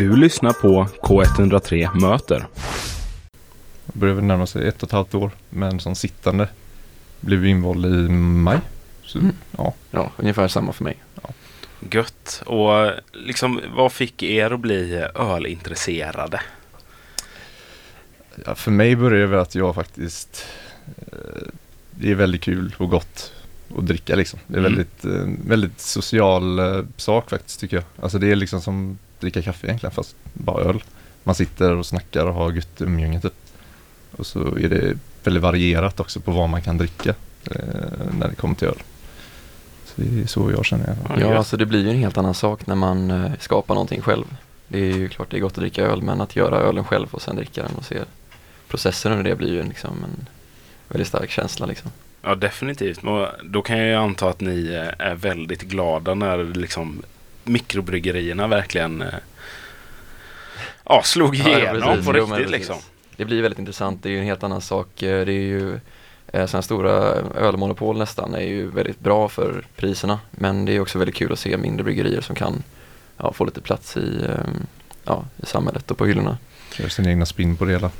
Du lyssnar på K103 Möter. Det börjar väl närma sig ett och ett halvt år. Men som sittande blev invald i maj. Så, Mm. ja. Ja, ungefär samma för mig. Gött. Och liksom, vad fick er att bli ölintresserade? Ja, för mig började det väl att jag faktiskt eh, Det är väldigt kul och gott att dricka liksom. Det är Mm. väldigt, eh, väldigt social eh, sak faktiskt tycker jag. Alltså det är liksom som dricka kaffe egentligen fast bara öl. Man sitter och snackar och har gött umgänge typ. Och så är det väldigt varierat också på vad man kan dricka eh, när det kommer till öl. Så det är så jag känner fall. Ja, alltså det blir ju en helt annan sak när man eh, skapar någonting själv. Det är ju klart det är gott att dricka öl, men att göra ölen själv och sen dricka den och se processen under det blir ju liksom en väldigt stark känsla liksom. Ja, definitivt. Men då kan jag ju anta att ni eh, är väldigt glada när liksom mikrobryggerierna verkligen eh, ja, slog Ja, ja, igenom precis. på Jo, men riktigt precis. liksom. Det blir väldigt intressant, det är ju en helt annan sak. Eh, Det är ju eh, sådana stora ölmonopol nästan är ju väldigt bra för priserna. Men det är också väldigt kul att se mindre bryggerier som kan ja, få lite plats i, eh, ja, i samhället och på hyllorna. Gör sin egna spin på det hela.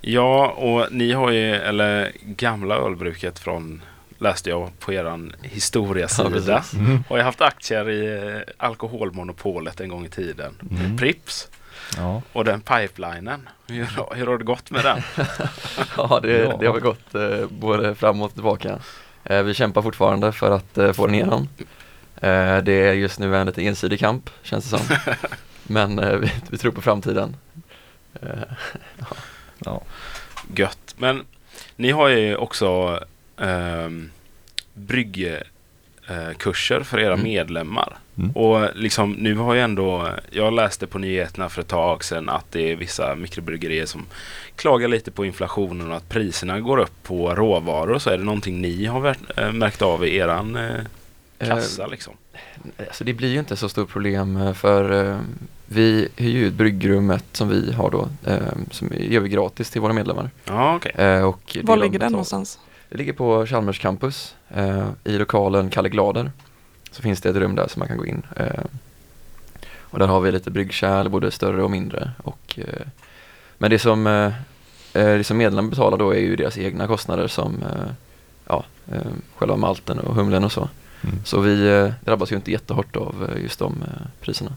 Ja, och ni har ju, eller gamla ölbruket från läste jag på eran Ja, historiasida. precis. Mm. har ju haft aktier i eh, alkoholmonopolet en gång i tiden. Mm. Prips Ja. och den pipelinen. Hur, hur har det gått med den? Ja, det, Ja. det har väl gått eh, både fram och tillbaka. Eh, vi kämpar fortfarande för att eh, få den igenom. Eh, det är just nu en lite ensidig kamp, känns det som. Men eh, vi, vi tror på framtiden. Eh, Ja. Gött. Men ni har ju också ehm, bryggkurser för era Mm. medlemmar. Mm. Och liksom nu har ju ändå, jag läste på nyheterna för ett tag sedan att det är vissa mikrobryggerier som klagar lite på inflationen och att priserna går upp på råvaror. Så är det någonting ni har eh, märkt av i eran eh, kassa liksom? Alltså det blir ju inte så stort problem eh, för eh, vi hyr ju ut bryggrummet som vi har då, eh, som gör vi gratis till våra medlemmar. Ja, okej. Eh, och Var ligger den någonstans? Det ligger på Chalmers campus eh, i lokalen Kalle Glader. Så finns det ett rum där som man kan gå in. Eh, och där har vi lite bryggkärl, både större och mindre. Och, eh, men det som, eh, eh, det som medlemmarna betalar då är ju deras egna kostnader som eh, ja, själva malten och humlen och så. Mm. Så vi drabbas ju inte jättehårt av just de priserna.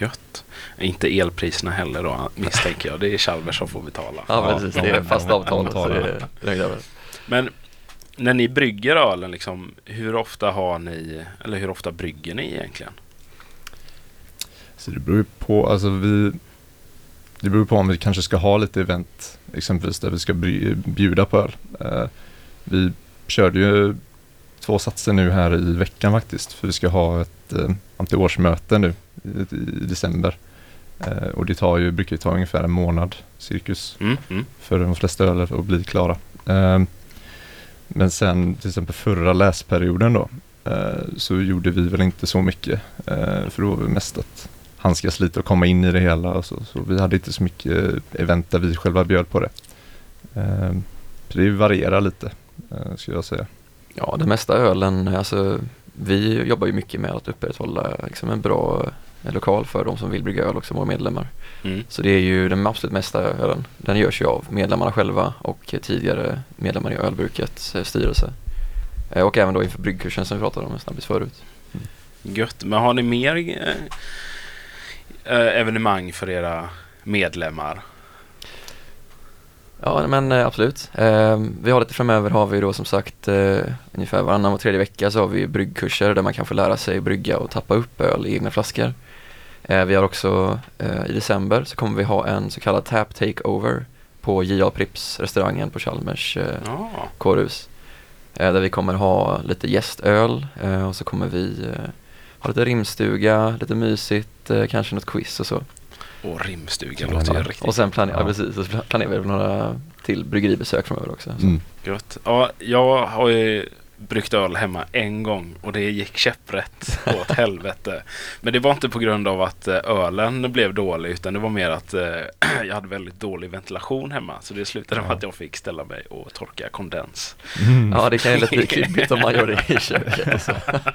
Gött. Inte elpriserna heller då misstänker jag. Det är Chalmers som får betala. Ja, Ja, precis, de- det är fast avtal. Men när ni brygger ölen, liksom, hur ofta har ni, eller hur ofta brygger ni egentligen? Så det beror ju på, alltså vi Det beror på om vi kanske ska ha lite event exempelvis där vi ska bjuda på öl. Eh, vi körde ju två satser nu här i veckan faktiskt för vi ska ha ett eh, antiårsmöte nu i, december. Eh, och det tar ju, brukar ju ta ungefär en månad cirkus Mm, mm. för de flesta öler att bli klara. Eh, men sen till exempel förra läsperioden då eh, så gjorde vi väl inte så mycket eh, för då var det mest att handskas lite och komma in i det hela och så, så vi hade inte så mycket event där vi själva bjöd på det. Eh, så det varierar lite eh, skulle jag säga. Ja, det mesta ölen, alltså vi jobbar ju mycket med att upprätthålla liksom, en bra eh, lokal för de som vill brygga öl och som våra medlemmar. Mm. Så det är ju den absolut mesta ölen. Den görs ju av medlemmarna själva och tidigare medlemmar i ölbrukets eh, styrelse. Eh, Och även då inför bryggkursen som vi pratade om en snabbis förut. Gött. Men har ni mer eh, evenemang för era medlemmar? Ja men absolut. Vi har lite framöver har vi då som sagt ungefär varannan och tredje vecka så har vi bryggkurser där man kan få lära sig brygga och tappa upp öl i egna flaskor. Eh, vi har också eh, i december så kommer vi ha en så kallad tap takeover på J.A. Prips restaurangen på Chalmers eh, Ja, kårhus. Eh, där vi kommer ha lite gästöl eh, och så kommer vi eh, ha lite rimstuga, lite mysigt, eh, kanske något quiz och så. och rimstuga låter ju ja. riktigt Och sen planerar, ja. Ja. precis, så planerar vi några till bryggeribesök framöver också. Så. Mm. gött. Ja, jag har ju bryggt öl hemma en gång och det gick käpprätt åt helvete. Men det var inte på grund av att eh, ölen blev dålig utan det var mer att eh, jag hade väldigt dålig ventilation hemma. Så det slutade med Ja. att jag fick ställa mig och torka kondens. Mm. Ja, det kan ju lätt bli klibbigt om man gör det i köket. och så.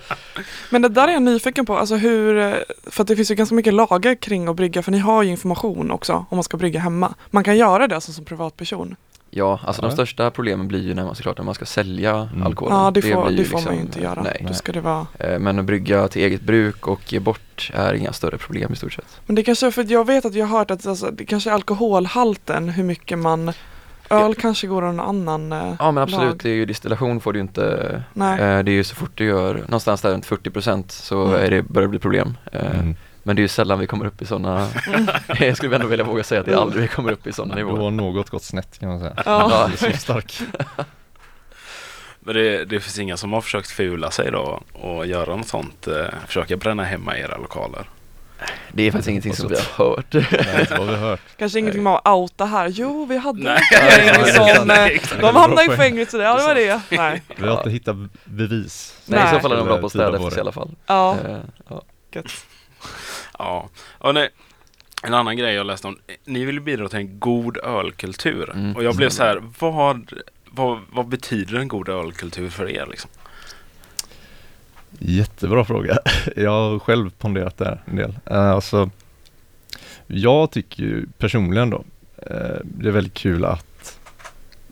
Men det där är jag nyfiken på, alltså hur, eh, för att det finns ju ganska mycket lagar kring att brygga, för ni har ju information också om man ska brygga hemma. Man kan göra det alltså som privatperson. Ja, alltså de Ja. största problemen blir ju när man såklart när man ska sälja Mm. alkoholen. Ja, det får, det får man ju liksom, inte göra. Nej. Då ska det vara Eh, Men att brygga till eget bruk och ge bort är inga större problem i stort sett. Men det kanske är för att jag vet att jag har hört att alltså, det kanske är alkoholhalten, hur mycket man Öl kanske går en annan eh, Ja men absolut, lag. det är ju distillation får du ju inte Nej. eh, Det är ju så fort du gör någonstans där runt 40% så Mm. är det, börjar det bli problem. Eh, Mm. Men det är ju sällan vi kommer upp i sådana, jag skulle ändå vilja våga säga att det är aldrig vi kommer upp i sådana Då nivåer. har något gått snett kan man säga. Ja. Det är så stark. Men det, det finns inga som har försökt fula sig då och göra något sånt. Eh, försöka bränna hemma i era lokaler. Det är faktiskt ingenting som vi Och har hört. Nej, det har vi hört. Kanske ingenting med att outa här. Jo, vi hade Nej. Nej, som, nej, eh, de hamnade i fängelse, ja det var det. Nej. Vi har inte hittat bevis. Nej, i så fall är de bra på att städa i det. alla fall. Ja, Eh, ja. Ja, och nej, en annan grej jag läste om. Ni vill bidra till en god ölkultur. Mm. Och jag blev så här, vad, vad, vad betyder en god ölkultur för er? Liksom? Jättebra fråga. Jag har själv ponderat det här en del. Eh, Alltså, jag tycker ju personligen då, eh, det är väldigt kul att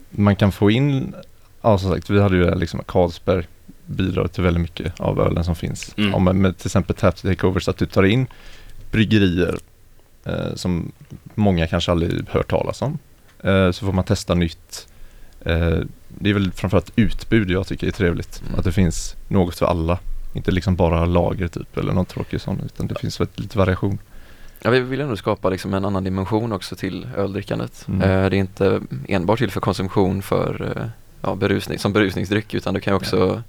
man kan få in, ja som sagt, vi hade ju liksom Carlsberg bidrar till väldigt mycket av ölen som finns. Mm. Om med till exempel Tap Takeovers, att du tar in bryggerier eh, som många kanske aldrig hört talas om. Eh, så får man testa nytt. Eh, det är väl framförallt utbud jag tycker är trevligt. Mm. Att det finns något för alla. Inte liksom bara lager typ eller något tråkigt sånt utan det finns lite variation. Ja, vi vill ändå skapa liksom en annan dimension också till öldrickandet. Mm. Eh, det är inte enbart till för konsumtion för eh, ja, berusning, som berusningsdryck utan du kan också ja.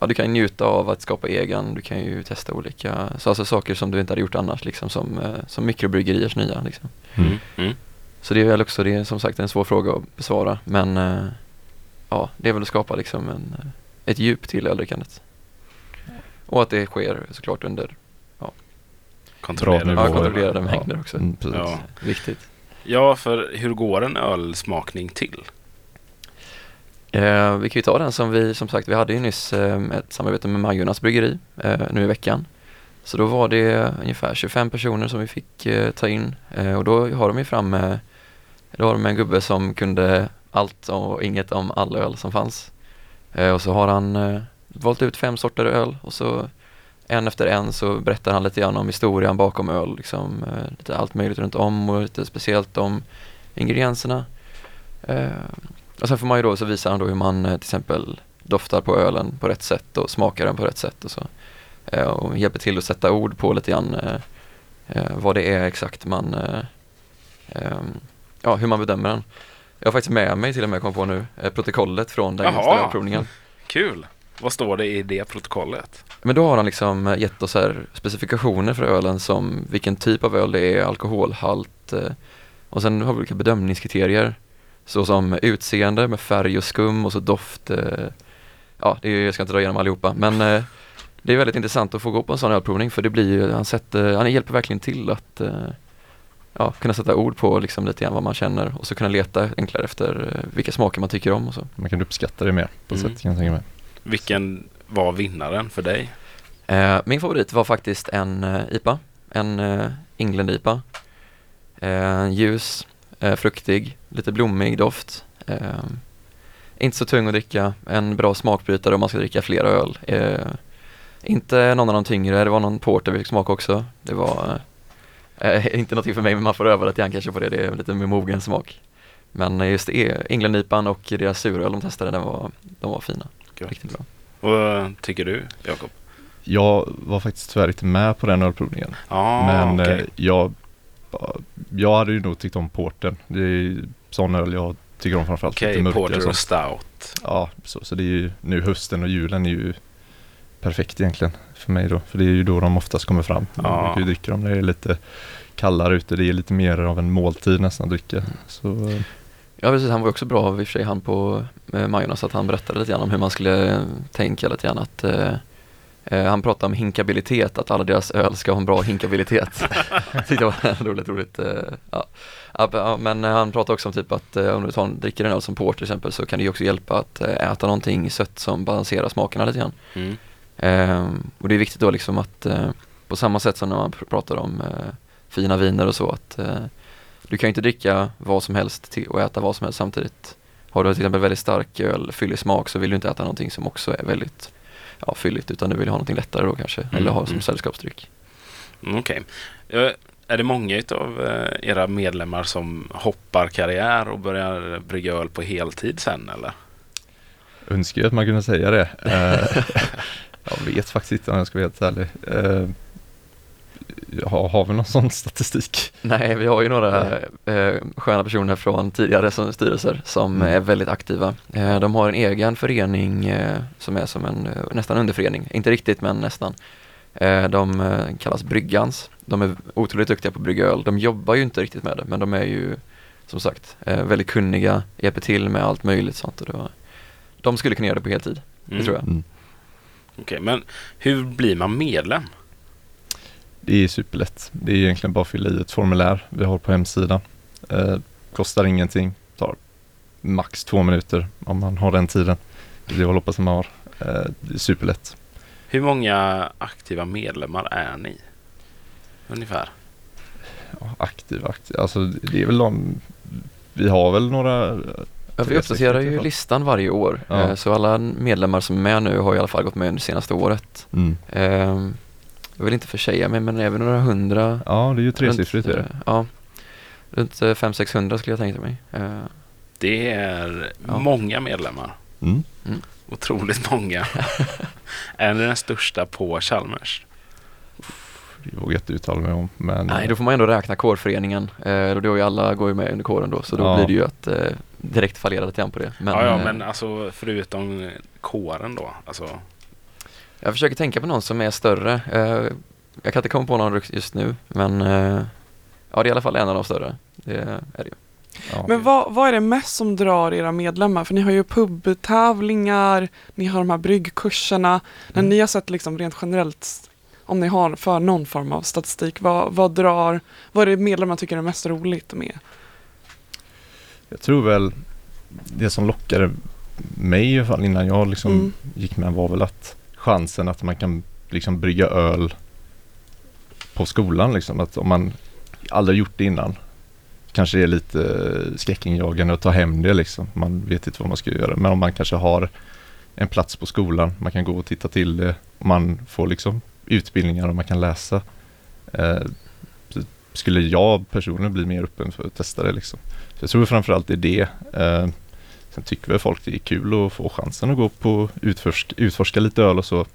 Du kan njuta av att skapa egen, du kan ju testa olika så alltså saker som du inte hade gjort annars liksom som, eh, som mikrobryggeriers nya liksom. Mm. Mm. Så det är väl också, det är som sagt en svår fråga att besvara men eh, ja, det är väl att skapa liksom en, eh, ett djup till öldrickandet. Och att det sker såklart under Kontrollerade ja, kontrollerade Ja. mängder också. Mm, precis. Ja. Viktigt. ja, för hur går en ölsmakning till? Eh, vi kan ju ta den som vi, som sagt, vi hade ju nyss eh, ett samarbete med Majornas bryggeri eh, nu i veckan. Så då var det ungefär 25 personer som vi fick eh, ta in eh, och då har de ju fram eh, då har de en gubbe som kunde allt och inget om all öl som fanns. Eh, och så har han eh, valt ut fem sorter öl och så en efter en så berättar han lite grann om historien bakom öl, liksom, eh, lite allt möjligt runt om och lite speciellt om ingredienserna. Eh, och sen får man ju då, så visar han då hur man eh, till exempel doftar på ölen på rätt sätt och smakar den på rätt sätt och så. Eh, och hjälper till att sätta ord på lite grann eh, vad det är exakt man, eh, ehm, ja hur man bedömer den. Jag har faktiskt med mig till och med, kom på nu, protokollet från den Jaha. just provningen. Kul! Vad står det i det protokollet? Men då har han liksom gett oss här specifikationer för ölen som vilken typ av öl det är, alkoholhalt och sen har vi olika bedömningskriterier såsom utseende med färg och skum och så doft. eh, Ja, det är, jag ska inte dra igenom allihopa men eh, det är väldigt intressant att få gå på en sån ölprovning för det blir ju, han, sätter, han hjälper verkligen till att eh, ja, kunna sätta ord på liksom lite grann vad man känner och så kunna leta enklare efter eh, vilka smaker man tycker om och så. Man kan uppskatta det mer på Mm. sätt kan jag tänka mig. Vilken var vinnaren för dig? Eh, min favorit var faktiskt en eh, IPA, en eh, England IPA. Eh, ljus, fruktig, lite blommig doft. Eh, inte så tung att dricka, en bra smakbrytare om man ska dricka flera öl. Eh, inte någon av de tyngre, det var någon porter vi fick smaka också. Det var eh, inte någonting för mig men man får öva lite grann kanske på det, det är lite mer mogen smak. Men eh, just det, England IPAn och deras suröl de testade, den var, de var fina. Gött. Riktigt bra. Vad tycker du, Jakob? Jag var faktiskt tyvärr inte med på den ölprovningen. Ja, men eh, jag, jag hade ju nog tyckt om porten. Det är sån öl jag tycker om framförallt. Okej, mörkare porter och stout. Ja, så, så det är ju nu hösten och julen är ju perfekt egentligen för mig då. För det är ju då de oftast kommer fram. Man Ja. brukar ju dricka dem när det är lite kallare ute. Det är lite mer av en måltid nästan att dricka. Så eh, Ja precis, han var också bra i och för sig han på med Majornas att han berättade lite grann om hur man skulle eh, tänka lite grann att eh, eh, han pratade om hinkabilitet, att alla deras öl ska ha en bra hinkabilitet. Tyckte det var roligt, roligt. Eh, ja. Men eh, han pratade också om typ att eh, om du tar en, dricker en öl som port till exempel så kan det ju också hjälpa att eh, äta någonting sött som balanserar smakerna lite grann. Mm. Ehm, och det är viktigt då liksom att eh, på samma sätt som när man pr- pratar om eh, fina viner och så att eh, du kan ju inte dricka vad som helst och äta vad som helst samtidigt. Har du till exempel väldigt stark öl, fyllig smak så vill du inte äta någonting som också är väldigt ja, fylligt utan du vill ha någonting lättare då kanske Mm, eller ha som mm. sällskapsdryck. Mm, Okej. Eh, Är det många av era medlemmar som hoppar karriär och börjar brygga öl på heltid sen eller? Önskar ju att man kunde säga det. Eh, jag vet faktiskt inte om jag ska vara helt ärlig. Har, har vi någon sån statistik? Nej, vi har ju några eh, sköna personer från tidigare som styrelser som Mm. är väldigt aktiva. Eh, de har en egen förening eh, som är som en eh, nästan underförening, inte riktigt men nästan. Eh, de eh, kallas Bryggans. De är otroligt duktiga på att brygga öl. De jobbar ju inte riktigt med det men de är ju som sagt eh, väldigt kunniga, hjälper till med allt möjligt sånt. Och var, de skulle kunna göra det på heltid, det tror jag. Mm. Okej, men hur blir man medlem? Det är superlätt. Det är egentligen bara att fylla i ett formulär vi har på hemsidan. Eh, kostar ingenting, tar max två minuter om man har den tiden. Det jag hoppas man har. Eh, det är superlätt. Hur många aktiva medlemmar är ni? Ungefär. Ja, aktiv, aktiv. Alltså det är väl de, vi har väl några Ja, vi uppdaterar ju listan varje år, Ja. eh, så alla medlemmar som är med nu har i alla fall gått med under senaste året. mm. Ehm, jag vill inte försäga mig men även några hundra. Ja, det är ju tresiffrigt. runt, det. eh, Ja, runt 500-600 skulle jag tänka mig. Eh, Det är Ja. många medlemmar. Mm. Otroligt många. är ni den största på Chalmers? Det vågar jag inte uttala mig om. Men nej, då får man ändå räkna kårföreningen. Eh, och då är ju alla går ju med under kåren då, så då Ja. blir det ju att eh, direkt fallera lite grann på det. Men, ja, ja, eh, men alltså förutom kåren då. Alltså, jag försöker tänka på någon som är större. Eh, jag kan inte komma på någon just nu, men eh, ja, det är i alla fall en av de större. Det är det ju. ja. Men vad, vad är det mest som drar era medlemmar? För ni har ju pubtävlingar, ni har de här bryggkurserna. När Mm. ni har sett liksom rent generellt, om ni har för någon form av statistik, vad, vad drar, vad är det medlemmar tycker är mest roligt med? Jag tror väl det som lockade mig i alla fall innan jag liksom Mm. gick med var väl att chansen att man kan liksom brygga öl på skolan liksom. Att om man aldrig gjort det innan kanske det är lite skräckinjagande att ta hem det liksom. Man vet inte vad man ska göra. Men om man kanske har en plats på skolan, man kan gå och titta till det. Och man får liksom utbildningar och man kan läsa. Eh, skulle jag personligen bli mer öppen för att testa det liksom. Så jag tror framförallt det är det. Eh, sen tycker väl folk det är kul att få chansen att gå på utforska, utforska lite öl och så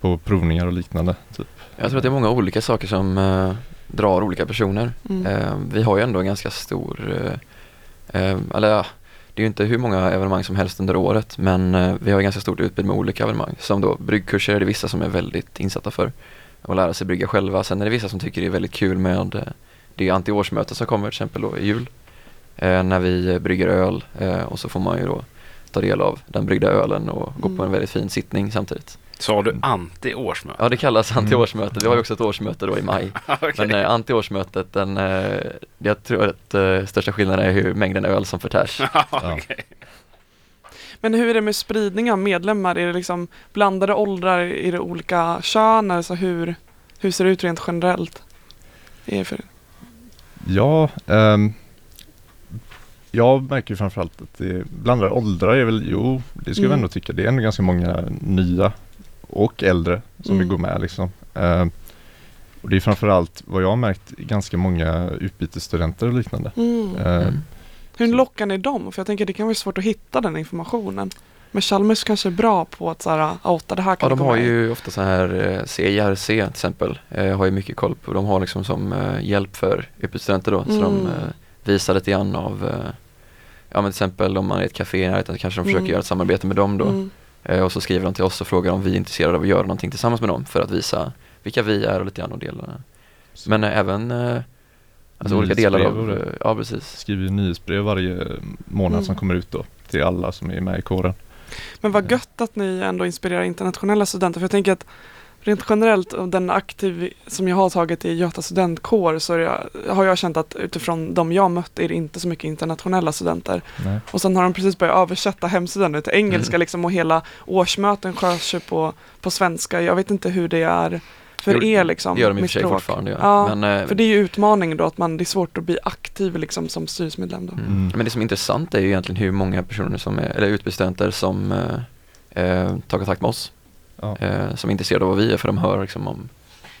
på provningar och liknande. Typ. Jag tror att det är många olika saker som eh, drar olika personer. Mm. Eh, vi har ju ändå en ganska stor, eh, eh, eller ja, det är ju inte hur många evenemang som helst under året men eh, vi har ett ganska stort utbud med olika evenemang. Som då bryggkurser är det vissa som är väldigt insatta för att lära sig brygga själva. Sen är det vissa som tycker det är väldigt kul med eh, det anti-årsmöte som kommer till exempel då i jul. Eh, när vi brygger öl eh, och så får man ju då ta del av den bryggda ölen och gå på Mm. en väldigt fin sittning samtidigt. sa du anti-årsmöte? Ja det kallas Mm. anti-årsmöte, vi har ju också ett årsmöte då i maj. Okej. Men eh, anti-årsmötet, den, eh, jag tror att eh, största skillnaden är hur mängden öl som förtärs. Okej. Men hur är det med spridning av medlemmar? Är det liksom blandade åldrar? Är det olika kön? Alltså hur, hur ser det ut rent generellt? Är det för, Ja, ehm, jag märker ju framförallt att det blandade åldrar är väl, jo, det ska Mm. jag ändå tycka. Det är ändå ganska många nya och äldre som Mm. vill gå med liksom. Ehm, och det är framförallt vad jag har märkt ganska många utbytesstudenter och liknande. mm. Mm. Hur lockar ni dem? För jag tänker det kan vara svårt att hitta den informationen. Men Chalmers kanske är bra på att så här, outa det här Ja, kan de ni komma har i." ju ofta så här eh, CIRC till exempel, eh, har ju mycket koll på. De har liksom som eh, hjälp för utbytesstudenter då, så de Mm. eh, visar lite grann av, eh, ja men till exempel om man är ett café i närheten kanske de försöker Mm. göra ett samarbete med dem då. Mm. Eh, och så skriver de till oss och frågar om vi är intresserade av att göra någonting tillsammans med dem för att visa vilka vi är och lite grann och dela. Men eh, även eh, alltså olika delar av, eh, ja precis. Skriver nyhetsbrev varje månad Mm. som kommer ut då till till alla som är med i kåren. Men vad gött att ni ändå inspirerar internationella studenter. För jag tänker att rent generellt av den aktiv som jag har tagit i Göta studentkår så jag, har jag känt att utifrån de jag mött är det inte så mycket internationella studenter. Nej. Och sen har de precis börjat översätta hemsidan nu till engelska Mm. liksom och hela årsmöten sköts ju på, på svenska. Jag vet inte hur det är för er liksom. Det gör de i och för sig språk. fortfarande. Ja. Ja, men, eh, För det är ju utmaningen då att man, det är svårt att bli aktiv liksom som styrelsemedlem då. Mm. Mm. Men det som är intressant är ju egentligen hur många personer som är, eller utbytesstudenter som eh, eh, tar kontakt med oss. Ja. Eh, som är intresserade av vad vi är för de hör liksom om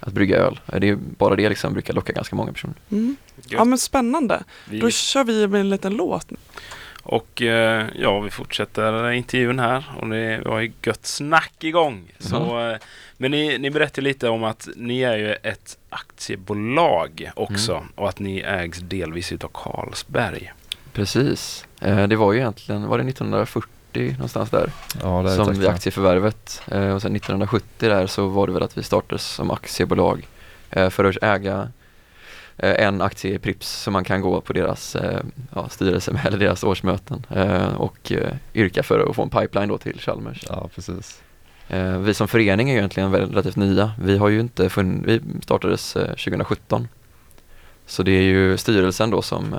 att brygga öl. Eh, Det är bara det liksom brukar locka ganska många personer. Mm. Ja men spännande. Vi, Då kör vi med en liten låt. och eh, ja, vi fortsätter intervjun här och det var ju gött snack igång. Så, eh, men ni, ni berättade lite om att ni är ju ett aktiebolag också Mm. och att ni ägs delvis utav Carlsberg. Precis. Eh, det var ju egentligen, var det 1940 någonstans där? Ja, det är som vid för. aktieförvärvet. Eh, och sen 1970 där så var det väl att vi startades som aktiebolag eh, för att äga eh, en aktie i Prips som man kan gå på deras eh, ja, styrelse med eller deras årsmöten eh, och eh, yrka för att få en pipeline då till Chalmers. Ja, precis. Eh, vi som förening är ju egentligen relativt nya. Vi har ju inte funn- vi startades eh, 2017. Så det är ju styrelsen då som,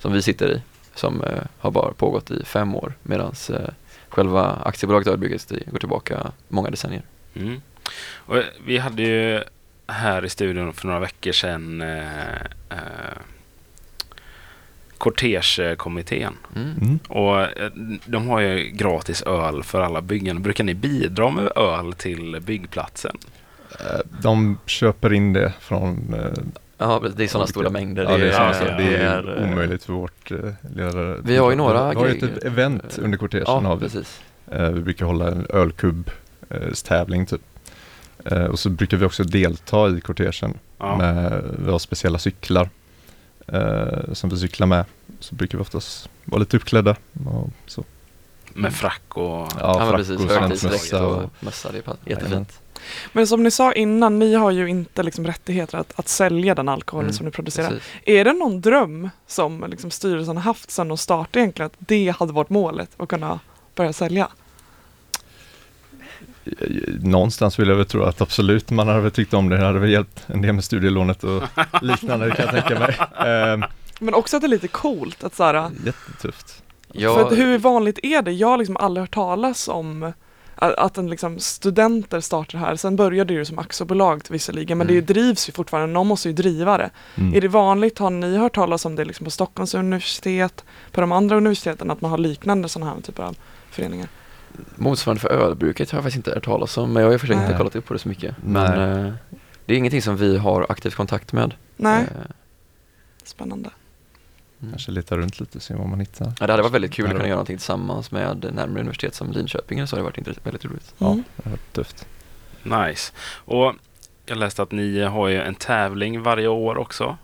som vi sitter i som eh, har bara pågått i fem år medan eh, själva aktiebolaget Ölbygget det går tillbaka många decennier. Mm. Och eh, vi hade ju här i studion för några veckor sedan eh, eh, Cortege-kommittén. Mm. Mm. Och eh, de har ju gratis öl för alla byggen. Brukar ni bidra med öl till byggplatsen? Eh, De köper in det från Ja, det är sådana stora mängder. Ja, det är, ja, ja, saker. det är, eh, omöjligt för vårt eh, ledare. Vi har ju några Vi har ju ett event under kortegen Ja, har vi. precis. Eh, vi brukar hålla en ölkubb eh, tävling typ. Eh, och så brukar vi också delta i kortegen. Ja. Med, vi har speciella cyklar eh, som vi cyklar med. Så brukar vi oftast vara lite uppklädda. Och så. Med frack och... Ja, Ja, frack precis. och och Och, mössa. Det är jättefint. Men som ni sa innan, ni har ju inte liksom rättigheter att, att sälja den alkoholen Mm, som ni producerar. Precis. Är det någon dröm som liksom styrelsen har haft sedan de startade egentligen att det hade varit målet att kunna börja sälja? någonstans vill jag väl tro att absolut man hade väl tyckt om det. Det hade väl hjälpt en del med studielånet och liknande kan jag tänka mig. Eh, Men också att det är lite coolt att så här, jättetufft. Ja, För att hur vanligt är det? Jag har liksom aldrig hört talas om att en liksom studenter startar det här. Sen började det ju som aktiebolag visserligen, men Mm. det drivs ju fortfarande. Någon måste ju driva det. Mm. Är det vanligt? Har ni hört talas om det liksom på Stockholms universitet, på de andra universiteten, att man har liknande sådana här typer av föreningar? Motsvarande för ölbruket har jag faktiskt inte hört talas om, men jag har försökt inte kollat upp på det så mycket. Men Nej. eh, det är ingenting som vi har aktiv kontakt med. Nej, Eh, spännande. Mm. Kanske leta runt lite och se vad man hittar. Ja, det hade varit väldigt kul Det att hade kunna göra någonting tillsammans med närmare universitet som Linköping, så har det varit väldigt roligt. Ja, Mm. det har varit tufft. Nice. Och jag läste att ni har ju en tävling varje år också,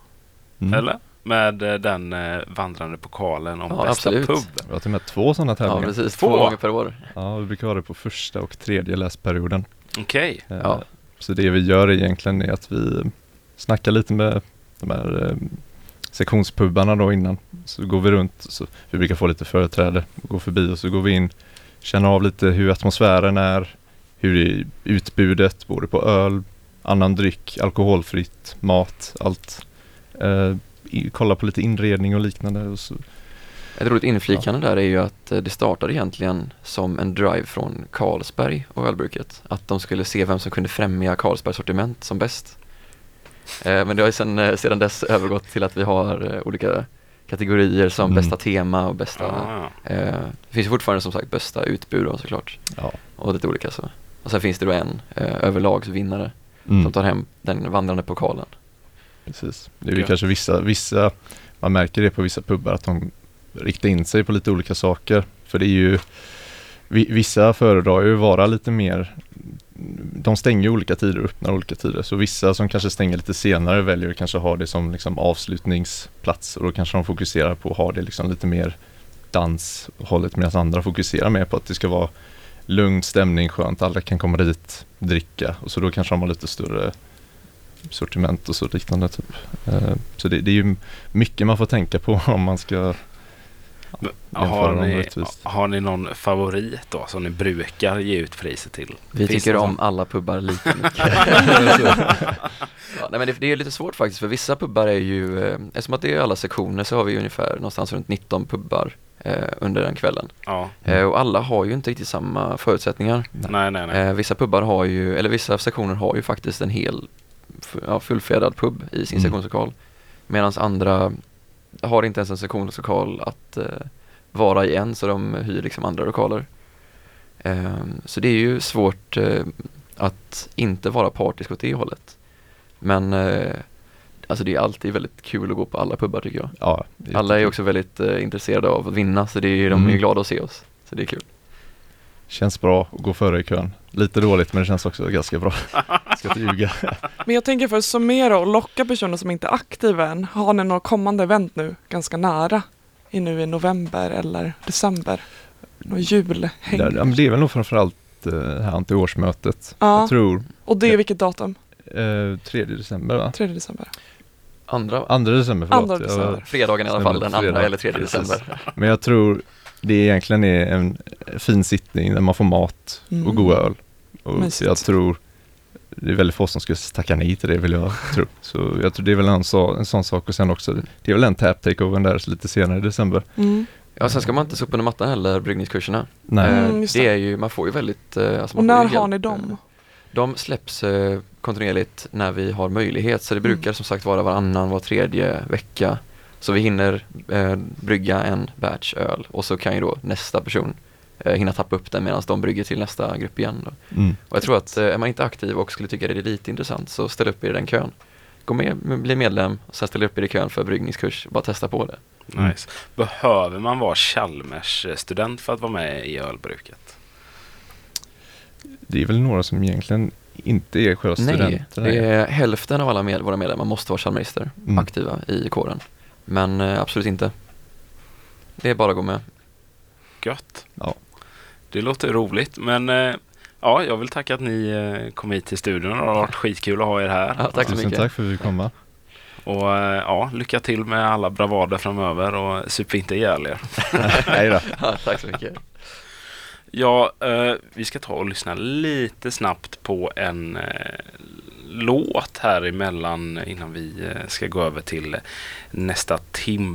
Mm. eller? Med eh, den eh, vandrande pokalen om Ja, bästa absolut. pub. Vi har till och med två sådana Ja, tävlingar. precis. Två. Två gånger per år. Ja, vi brukar ha det på första och tredje läsperioden. Okej. Eh, Ja. Så det vi gör egentligen är att vi snackar lite med de här sektionspubbarna då innan. Så går vi runt, så vi brukar få lite företräde och gå förbi och så går vi in, känner av lite hur atmosfären är, hur är utbudet både på öl, annan dryck, alkoholfritt, mat, allt. Eh, kolla på lite inredning och liknande. Och så, Ett roligt inflikande där är ju att eh, det startade egentligen som en drive från Carlsberg och ölbruket. Att de skulle se vem som kunde främja Carlsbergs sortiment som bäst. Eh, Men det har ju sen, eh, sedan dess övergått till att vi har eh, olika kategorier som Mm. bästa tema och bästa Ja, eh, Det finns ju fortfarande som sagt bästa utbud då, såklart. ja. Och lite olika så. Och sen finns det då en eh, överlagsvinnare Mm. som tar hem den vandrande pokalen. Precis. Det är ju Ja. kanske vissa, vissa, man märker det på vissa pubbar att de riktar in sig på lite olika saker. För det är ju, vi- vissa föredrar ju vara lite mer, de stänger ju olika tider och öppnar olika tider. Så vissa som kanske stänger lite senare väljer att kanske ha det som liksom avslutningsplats och då kanske de fokuserar på att ha det liksom lite mer danshållet medan andra fokuserar mer på att det ska vara lugn stämning, skönt, alla kan komma dit, dricka och så då kanske de har lite större sortiment och så liknande. Typ. Eh, så det, det är ju mycket man får tänka på om man ska har ni, har ni någon favorit då som ni brukar ge ut priser till? Vi Finns tycker om alla pubbar lika mycket. ja, nej men det, det är lite svårt faktiskt för vissa pubbar är ju, eh, eftersom att det är alla sektioner så har vi ungefär någonstans runt 19 pubbar eh, under den kvällen. Ja, Eh, och alla har ju inte riktigt samma förutsättningar. nej nej nej. Eh, vissa pubbar har ju, eller vissa sektioner har ju faktiskt en hel ja, fullfjädrad pub i sin Mm. sektionslokal. Medan andra har inte ens en sektionslokal att eh, vara i än så de hyr liksom andra lokaler. Ehm, så det är ju svårt eh, att inte vara partisk åt det hållet. Men eh, alltså det är alltid väldigt kul att gå på alla pubbar tycker jag. Ja, det Alla är också väldigt eh, intresserade av att vinna så det är, de är Mm. glada att se oss. Så det är kul. Känns bra att gå före i kön. Lite dåligt men det känns också ganska bra. Ska inte ljuga. Men jag tänker för att summera och locka personer som inte är aktiva än. Har ni några kommande event nu ganska nära? I nu i november eller december? Någon julhäng? Det, är väl nog framförallt eh, det här antiårsmötet. Ja. Jag tror Och det är vilket datum? eh, 3 december va? 3 december. Andra, 2 december förlåt. Andra december. Fredagen i alla fall, den andra eller tredje Precis. december. Men jag tror det egentligen är en fin sittning där man får mat Mm. och god öl. Och Mysigt. jag tror det är väldigt få som skulle tacka nej till det vill jag tro. Så jag tror det är väl en, så, en sån sak och sen också det är väl en tap takeover där lite senare i december. Mm. Ja, sen ska man inte sopa under mattan heller, bryggningskurserna. Nej, Eh, Mm, det det. är ju, man får ju väldigt, eh, alltså Och när har ni eh, dem? De släpps kontinuerligt när vi har möjlighet, så det Mm. brukar som sagt vara varannan, var tredje vecka. Så vi hinner eh, brygga en batch öl och så kan ju då nästa person eh, hinna tappa upp den medan de brygger till nästa grupp igen. Då. mm. Och jag tror att eh, är man inte aktiv och skulle tycka det är lite intressant så ställ upp i den kön. Gå med, bli medlem, och sen ställ upp i den kön för bryggningskurs, bara testa på det. Mm. Nice. Behöver man vara Chalmers student för att vara med i ölbruket? det är väl några som egentligen inte är själva Nej, studenter. det är hälften av alla med, våra medlemmar måste vara chalmerister Mm. aktiva i kåren. Men eh, absolut inte. Det är bara att gå med. Gött. Ja. Det låter roligt men eh, ja, jag vill tacka att ni eh, kom hit till studion. Det har varit skitkul att ha er här. Ja, tack så Tusen mycket. tack för att vi fick komma. Och eh, ja, lycka till med alla bravader framöver och sup inte ihjäl er. Nej då. Ja, tack så mycket. Ja, eh, vi ska ta och lyssna lite snabbt på en eh, låt här emellan innan vi eh, ska gå över till eh, nästa timma.